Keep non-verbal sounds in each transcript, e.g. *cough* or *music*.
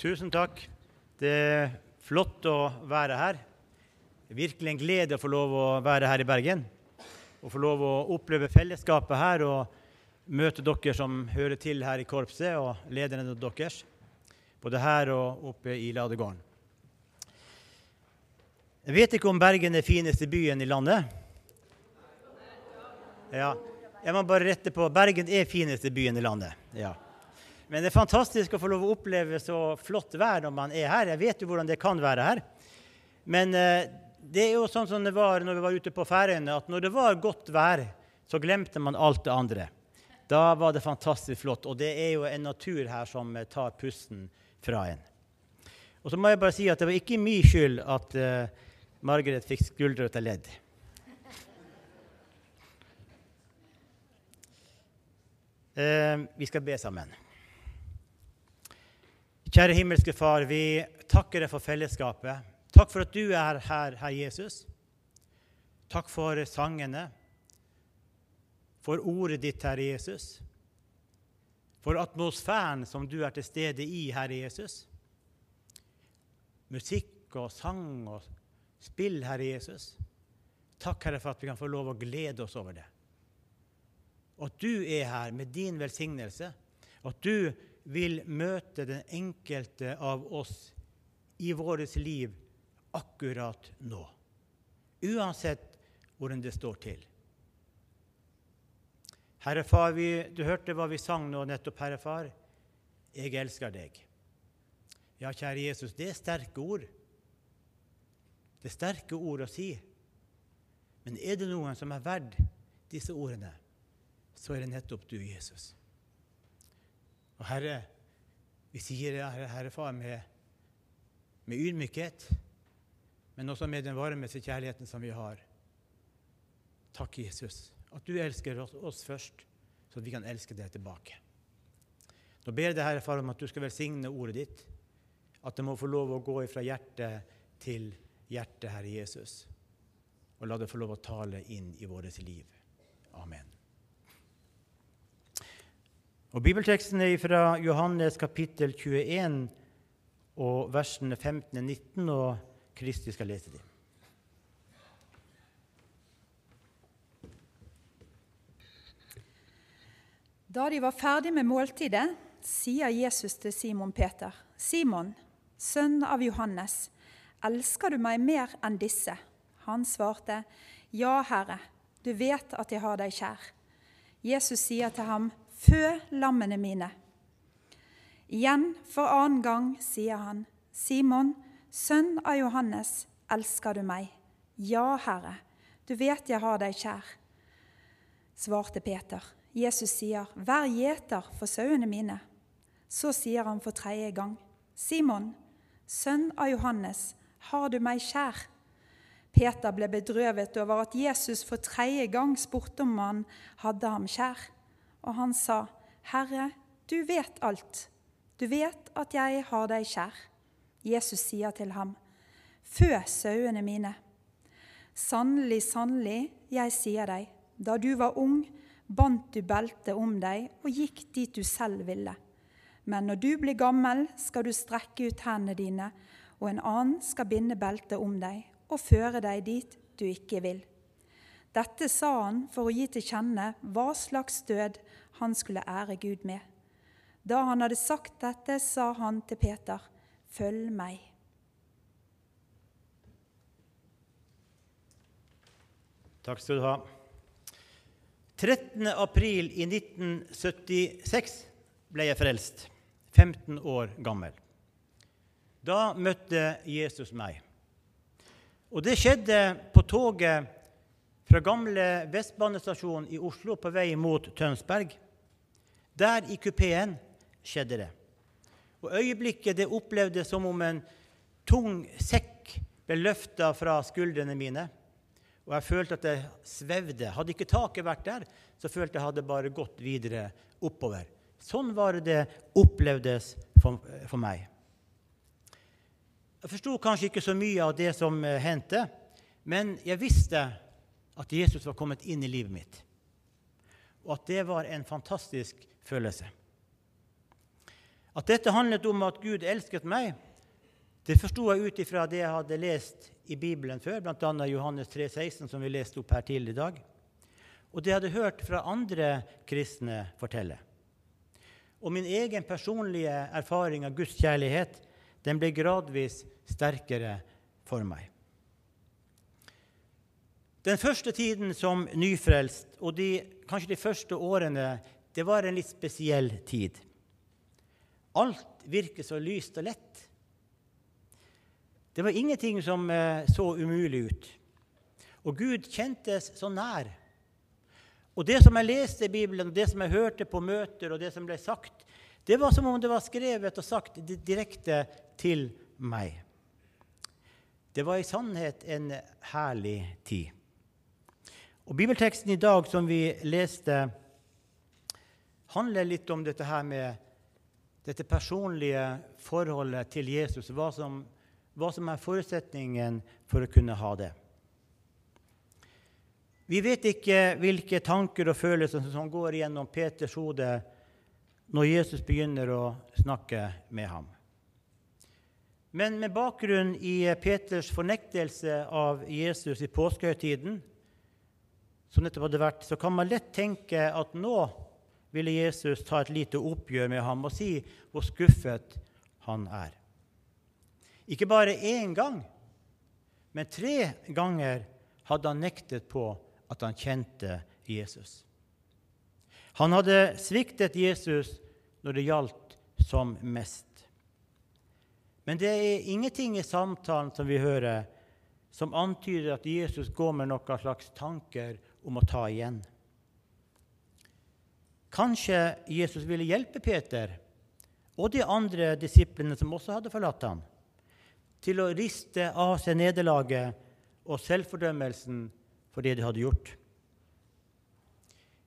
Tusen takk. Det er flott å være her. Det er virkelig en glede å få lov å være her i Bergen. Og få lov å oppleve fellesskapet her og møte dere som hører til her i korpset, og lederne deres. Både her og oppe i ladegården. Jeg vet ikke om Bergen er fineste byen i landet. Ja, Jeg må bare rette på Bergen er fineste byen i landet. Ja. Men det er fantastisk å få lov å oppleve så flott vær når man er her. Jeg vet jo hvordan det kan være her. Men eh, det er jo sånn som det var når vi var ute på Færøyene, at når det var godt vær, så glemte man alt det andre. Da var det fantastisk flott. Og det er jo en natur her som eh, tar pusten fra en. Og så må jeg bare si at det var ikke min skyld at eh, Margaret fikk skuldrete ledd. Eh, vi skal be sammen. Kjære himmelske Far, vi takker deg for fellesskapet. Takk for at du er her, Herr Jesus. Takk for sangene, for ordet ditt, Herre Jesus. For atmosfæren som du er til stede i, Herre Jesus. Musikk og sang og spill, Herre Jesus. Takk, Herre, for at vi kan få lov å glede oss over det. Og at du er her med din velsignelse. Og at du vil møte den enkelte av oss i vårt liv akkurat nå. Uansett hvordan det står til. Herre Far, vi, du hørte hva vi sang nå nettopp, Herre Far. Jeg elsker deg. Ja, kjære Jesus, det er sterke ord. Det er sterke ord å si. Men er det noen som er verdt disse ordene, så er det nettopp du, Jesus. Og Herre, vi sier det, Herre, Herre Far, med, med ydmykhet, men også med den varmeste kjærligheten som vi har. Takk, Jesus, at du elsker oss, først, så at vi kan elske deg tilbake. Nå ber jeg deg, Herre Far, om at du skal velsigne ordet ditt, at det må få lov å gå fra hjerte til hjerte, Herre Jesus, og la det få lov å tale inn i vårt liv. Amen. Og Bibelteksten er fra Johannes kapittel 21 og versene 15-19, og Kristi skal lese dem. Da de var ferdig med måltidet, sier Jesus til Simon Peter.: Simon, sønn av Johannes, elsker du meg mer enn disse? Han svarte, Ja, Herre, du vet at jeg har deg kjær. Jesus sier til ham, Fø lammene mine. Igjen for annen gang sier han, Simon, sønn av Johannes, elsker du meg? Ja, Herre, du vet jeg har deg kjær. Svarte Peter. Jesus sier, Vær gjeter for sauene mine. Så sier han for tredje gang, Simon, sønn av Johannes, har du meg kjær? Peter ble bedrøvet over at Jesus for tredje gang spurte om han hadde ham kjær. Og han sa, Herre, du vet alt. Du vet at jeg har deg kjær. Jesus sier til ham, Fø sauene mine. Sannelig, sannelig, jeg sier deg, da du var ung, bandt du beltet om deg og gikk dit du selv ville. Men når du blir gammel, skal du strekke ut hendene dine, og en annen skal binde beltet om deg og føre deg dit du ikke vil. Dette sa han for å gi til kjenne hva slags død han skulle ære Gud med. Da han hadde sagt dette, sa han til Peter, Følg meg. Takk skal du ha. 13. april i 1976 ble jeg frelst, 15 år gammel. Da møtte Jesus meg. Og det skjedde på toget fra gamle Vestbanestasjon i Oslo på vei mot Tønsberg. Der i kupeen skjedde det. Og øyeblikket det opplevdes som om en tung sekk ble løfta fra skuldrene mine. Og jeg følte at jeg svevde. Hadde ikke taket vært der, så følte jeg hadde bare gått videre oppover. Sånn var det det opplevdes for, for meg. Jeg forsto kanskje ikke så mye av det som hendte, men jeg visste at Jesus var kommet inn i livet mitt. Og at det var en fantastisk følelse. At dette handlet om at Gud elsket meg, det forsto jeg ut ifra det jeg hadde lest i Bibelen før, bl.a. Johannes 3, 16, som vi leste opp her tidligere i dag. Og det jeg hadde hørt fra andre kristne fortelle. Og min egen personlige erfaring av Guds kjærlighet den ble gradvis sterkere for meg. Den første tiden som nyfrelst, og de, kanskje de første årene, det var en litt spesiell tid. Alt virket så lyst og lett. Det var ingenting som eh, så umulig ut. Og Gud kjentes så nær. Og det som jeg leste i Bibelen, og det som jeg hørte på møter, og det som ble sagt, det var som om det var skrevet og sagt direkte til meg. Det var i sannhet en herlig tid. Og Bibelteksten i dag som vi leste, handler litt om dette her med dette personlige forholdet til Jesus, hva som, hva som er forutsetningen for å kunne ha det. Vi vet ikke hvilke tanker og følelser som går gjennom Peters hode når Jesus begynner å snakke med ham. Men med bakgrunn i Peters fornektelse av Jesus i påskehøytiden, som nettopp hadde vært, så kan man lett tenke at nå ville Jesus ta et lite oppgjør med ham og si hvor skuffet han er. Ikke bare én gang, men tre ganger hadde han nektet på at han kjente Jesus. Han hadde sviktet Jesus når det gjaldt som mest. Men det er ingenting i samtalen som vi hører, som antyder at Jesus går med noen slags tanker om å ta igjen. Kanskje Jesus ville hjelpe Peter og de andre disiplene som også hadde forlatt ham, til å riste av seg nederlaget og selvfordømmelsen for det de hadde gjort.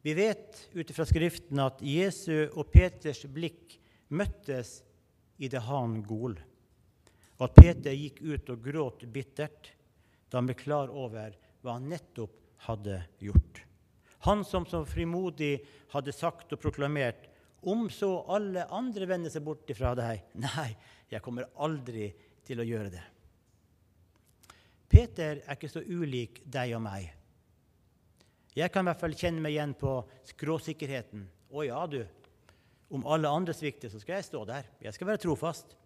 Vi vet ut fra Skriften at Jesu og Peters blikk møttes i det han gol, og at Peter gikk ut og gråt bittert da han ble klar over hva han nettopp hadde gjort. Han som så frimodig hadde sagt og proklamert om så alle andre vender seg bort fra deg *laughs* Nei, jeg kommer aldri til å gjøre det. Peter er ikke så ulik deg og meg. Jeg kan i hvert fall kjenne meg igjen på skråsikkerheten. Å ja, du. Om alle andre svikter, så skal jeg stå der. Jeg skal være trofast.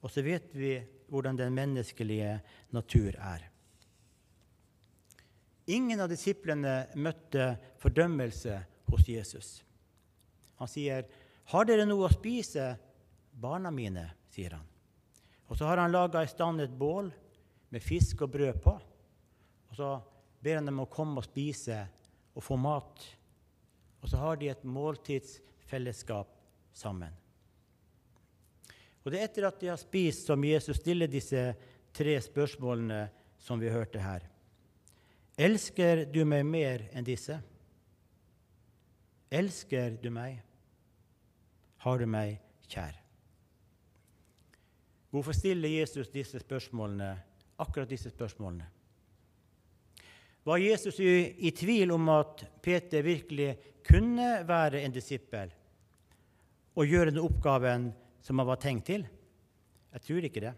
Og så vet vi hvordan den menneskelige natur er. Ingen av disiplene møtte fordømmelse hos Jesus. Han sier, 'Har dere noe å spise, barna mine?' sier han. Og så har han laga i stand et bål med fisk og brød på. Og så ber han dem å komme og spise og få mat. Og så har de et måltidsfellesskap sammen. Og Det er etter at de har spist, som Jesus stiller disse tre spørsmålene som vi hørte her. Elsker du meg mer enn disse? Elsker du meg? Har du meg kjær? Hvorfor stiller Jesus disse spørsmålene, akkurat disse spørsmålene? Var Jesus i, i tvil om at Peter virkelig kunne være en disippel og gjøre den oppgaven som han var tenkt til? Jeg tror ikke det.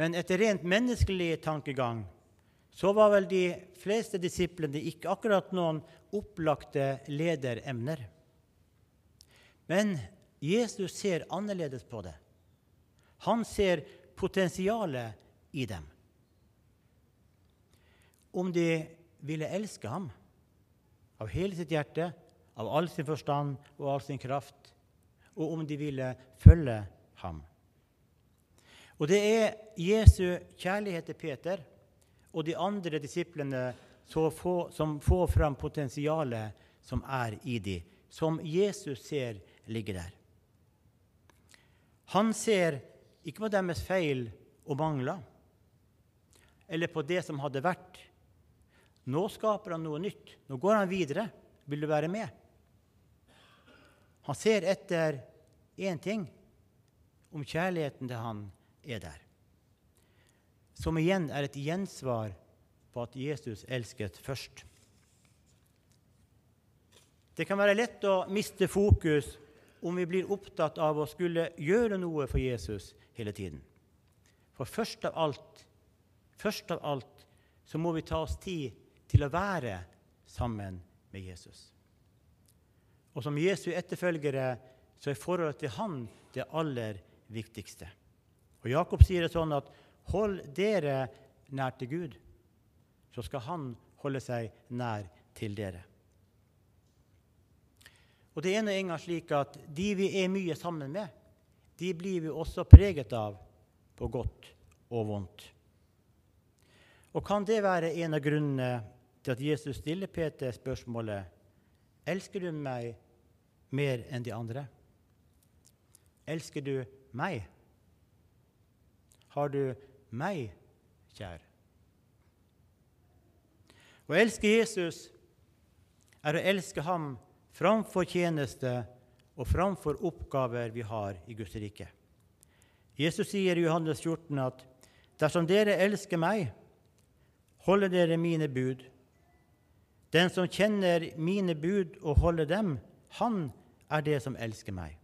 Men etter rent menneskelig tankegang så var vel de fleste disiplene ikke akkurat noen opplagte lederemner. Men Jesus ser annerledes på det. Han ser potensialet i dem om de ville elske ham av hele sitt hjerte, av all sin forstand og all sin kraft, og om de ville følge ham. Og det er Jesu kjærlighet til Peter og de andre disiplene som får fram potensialet som er i dem, som Jesus ser ligger der. Han ser ikke på deres feil og mangler, eller på det som hadde vært, nå skaper han noe nytt. Nå går han videre. Vil du være med? Han ser etter én ting om kjærligheten til han er der. Som igjen er et gjensvar på at Jesus elsket først. Det kan være lett å miste fokus om vi blir opptatt av å skulle gjøre noe for Jesus hele tiden. For først av alt, først av alt så må vi ta oss tid til å være sammen med Jesus. Og som Jesu etterfølgere så er forholdet til Han det aller viktigste. Og Jakob sier det sånn at hold dere nær til Gud, så skal Han holde seg nær til dere. Og det er nå engang slik at de vi er mye sammen med, de blir vi også preget av på godt og vondt. Og kan det være en av grunnene til at Jesus stiller Peter spørsmålet Elsker du meg mer enn de andre? Elsker du meg? Har du meg kjær? Å elske Jesus er å elske ham framfor tjeneste og framfor oppgaver vi har i Guds rike. Jesus sier i Johannes 14 at dersom dere elsker meg, holder dere mine bud. Den som kjenner mine bud og holder dem, han er det som elsker meg.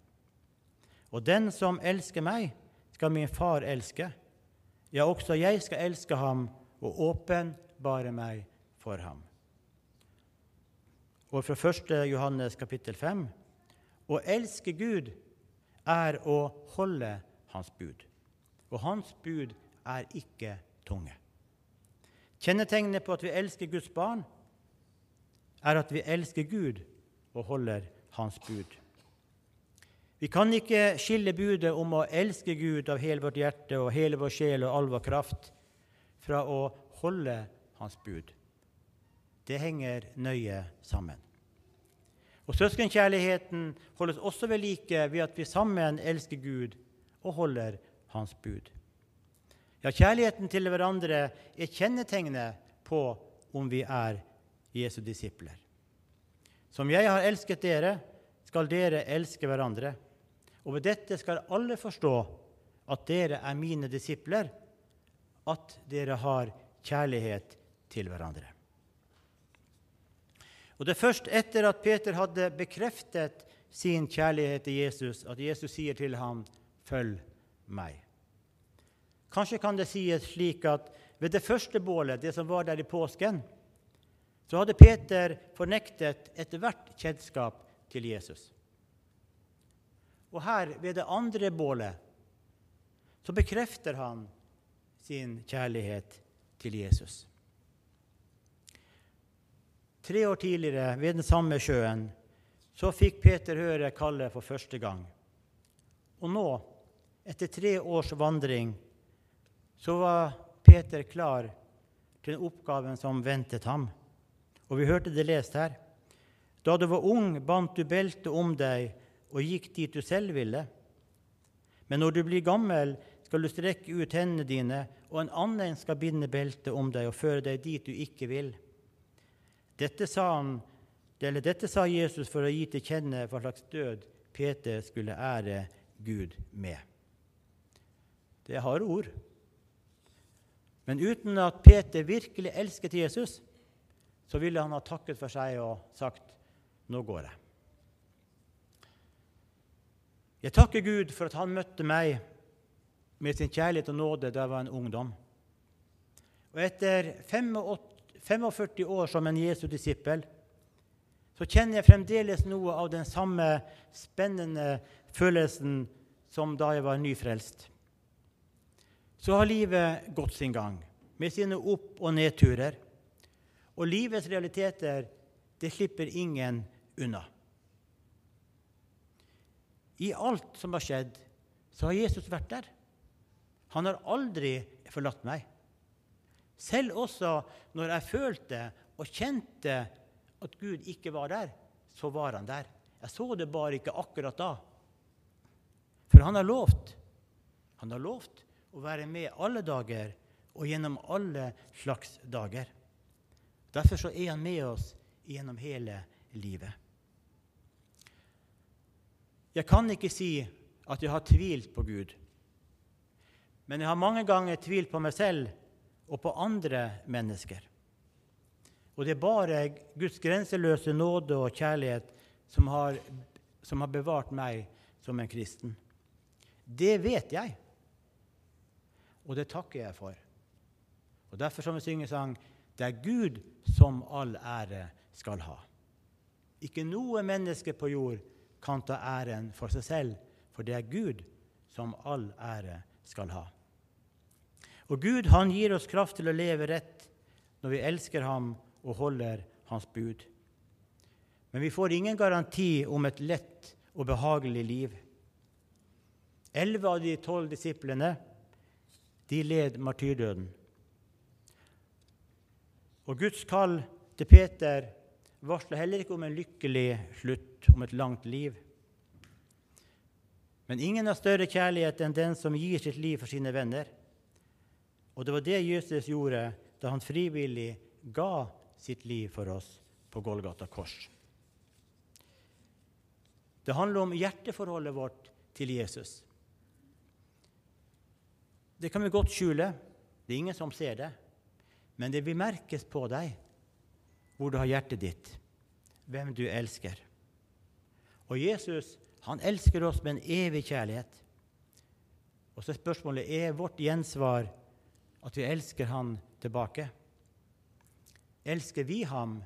Og den som elsker meg, skal min far elske. Ja, også jeg skal elske ham og åpenbare meg for ham. Og fra 1. Johannes kapittel 5.: Å elske Gud er å holde Hans bud. Og Hans bud er ikke tunge. Kjennetegnet på at vi elsker Guds barn, er at vi elsker Gud og holder Hans bud. Vi kan ikke skille budet om å elske Gud av hele vårt hjerte og hele vår sjel og all vår kraft fra å holde Hans bud. Det henger nøye sammen. Og Søskenkjærligheten holdes også ved like ved at vi sammen elsker Gud og holder Hans bud. Ja, kjærligheten til hverandre er kjennetegnet på om vi er Jesu disipler. Som jeg har elsket dere, skal dere elske hverandre. Og ved dette skal alle forstå at dere er mine disipler, at dere har kjærlighet til hverandre. Og Det er først etter at Peter hadde bekreftet sin kjærlighet til Jesus, at Jesus sier til ham, 'Følg meg'. Kanskje kan det sies slik at ved det første bålet, det som var der i påsken, så hadde Peter fornektet ethvert kjennskap til Jesus. Og her, ved det andre bålet, så bekrefter han sin kjærlighet til Jesus. Tre år tidligere, ved den samme sjøen, så fikk Peter høre kallet for første gang. Og nå, etter tre års vandring, så var Peter klar til oppgaven som ventet ham. Og vi hørte det lest her. Da du var ung, bandt du beltet om deg og gikk dit du selv ville. Men når du blir gammel, skal du strekke ut hendene dine, og en annen skal binde beltet om deg og føre deg dit du ikke vil. Dette sa, han, dette sa Jesus for å gi til kjenne hva slags død Peter skulle ære Gud med. Det er harde ord. Men uten at Peter virkelig elsket Jesus, så ville han ha takket for seg og sagt, 'Nå går jeg'. Jeg takker Gud for at han møtte meg med sin kjærlighet og nåde da jeg var en ungdom. Og etter 45 år som en Jesu disippel, så kjenner jeg fremdeles noe av den samme spennende følelsen som da jeg var nyfrelst. Så har livet gått sin gang, med sine opp- og nedturer. Og livets realiteter, det slipper ingen unna. I alt som har skjedd, så har Jesus vært der. Han har aldri forlatt meg. Selv også når jeg følte og kjente at Gud ikke var der, så var han der. Jeg så det bare ikke akkurat da. For han har lovt. Han har lovt å være med alle dager og gjennom alle slags dager. Derfor så er han med oss gjennom hele livet. Jeg kan ikke si at jeg har tvilt på Gud, men jeg har mange ganger tvilt på meg selv og på andre mennesker. Og det er bare Guds grenseløse nåde og kjærlighet som har som har bevart meg som en kristen. Det vet jeg, og det takker jeg for. Og Derfor som vi synger sang det er Gud som all ære skal ha. Ikke noe menneske på jord kan ta æren for seg selv, for det er Gud som all ære skal ha. Og Gud han gir oss kraft til å leve rett når vi elsker ham og holder hans bud. Men vi får ingen garanti om et lett og behagelig liv. Elleve av de tolv disiplene de led martyrdøden. Og Guds kall til Peter varsler heller ikke om en lykkelig slutt, om et langt liv. Men ingen har større kjærlighet enn den som gir sitt liv for sine venner. Og det var det Jesus gjorde da han frivillig ga sitt liv for oss på Golgata kors. Det handler om hjerteforholdet vårt til Jesus. Det kan vi godt skjule. Det er ingen som ser det. Men det vil merkes på deg hvor du har hjertet ditt, hvem du elsker. Og Jesus han elsker oss med en evig kjærlighet. Og så er spørsmålet er vårt gjensvar at vi elsker han tilbake. Elsker vi ham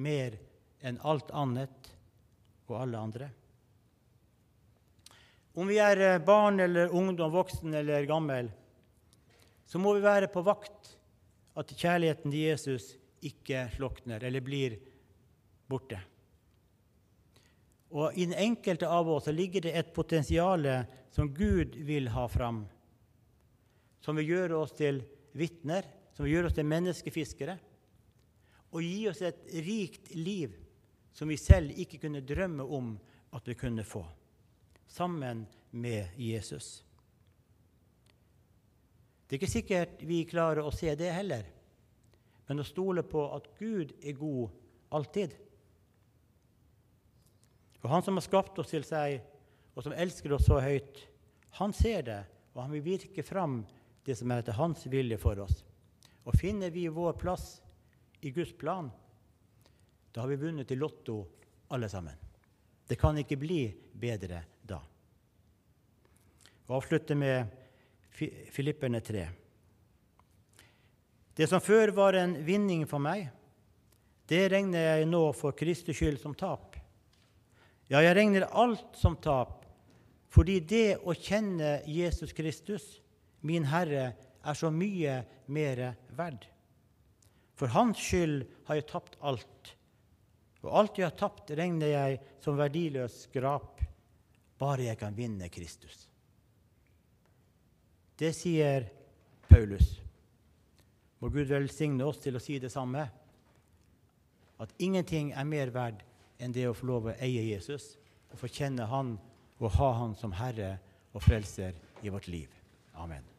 mer enn alt annet og alle andre? Om vi er barn eller ungdom, voksen eller gammel, så må vi være på vakt at kjærligheten til Jesus ikke slukner eller blir borte. Og I den enkelte av oss ligger det et potensial som Gud vil ha fram, som vil gjøre oss til vitner, som vil gjøre oss til menneskefiskere, og gi oss et rikt liv som vi selv ikke kunne drømme om at vi kunne få, sammen med Jesus. Det er ikke sikkert vi klarer å se det heller, men å stole på at Gud er god alltid. Og Han som har skapt oss til seg, og som elsker oss så høyt, han ser det, og han vil virke fram det som er etter hans vilje for oss. Og finner vi vår plass i Guds plan, da har vi vunnet i Lotto alle sammen. Det kan ikke bli bedre da. Og avslutte med Filipperne 3. Det som før var en vinning for meg, det regner jeg nå for Kristi skyld som tap. Ja, jeg regner alt som tap, fordi det å kjenne Jesus Kristus, min Herre, er så mye mer verd. For Hans skyld har jeg tapt alt, og alt jeg har tapt, regner jeg som verdiløs skrap, bare jeg kan vinne Kristus. Det sier Paulus. Må Gud velsigne oss til å si det samme. At ingenting er mer verd enn det å få lov å eie Jesus og få kjenne Han og ha Han som Herre og Frelser i vårt liv. Amen.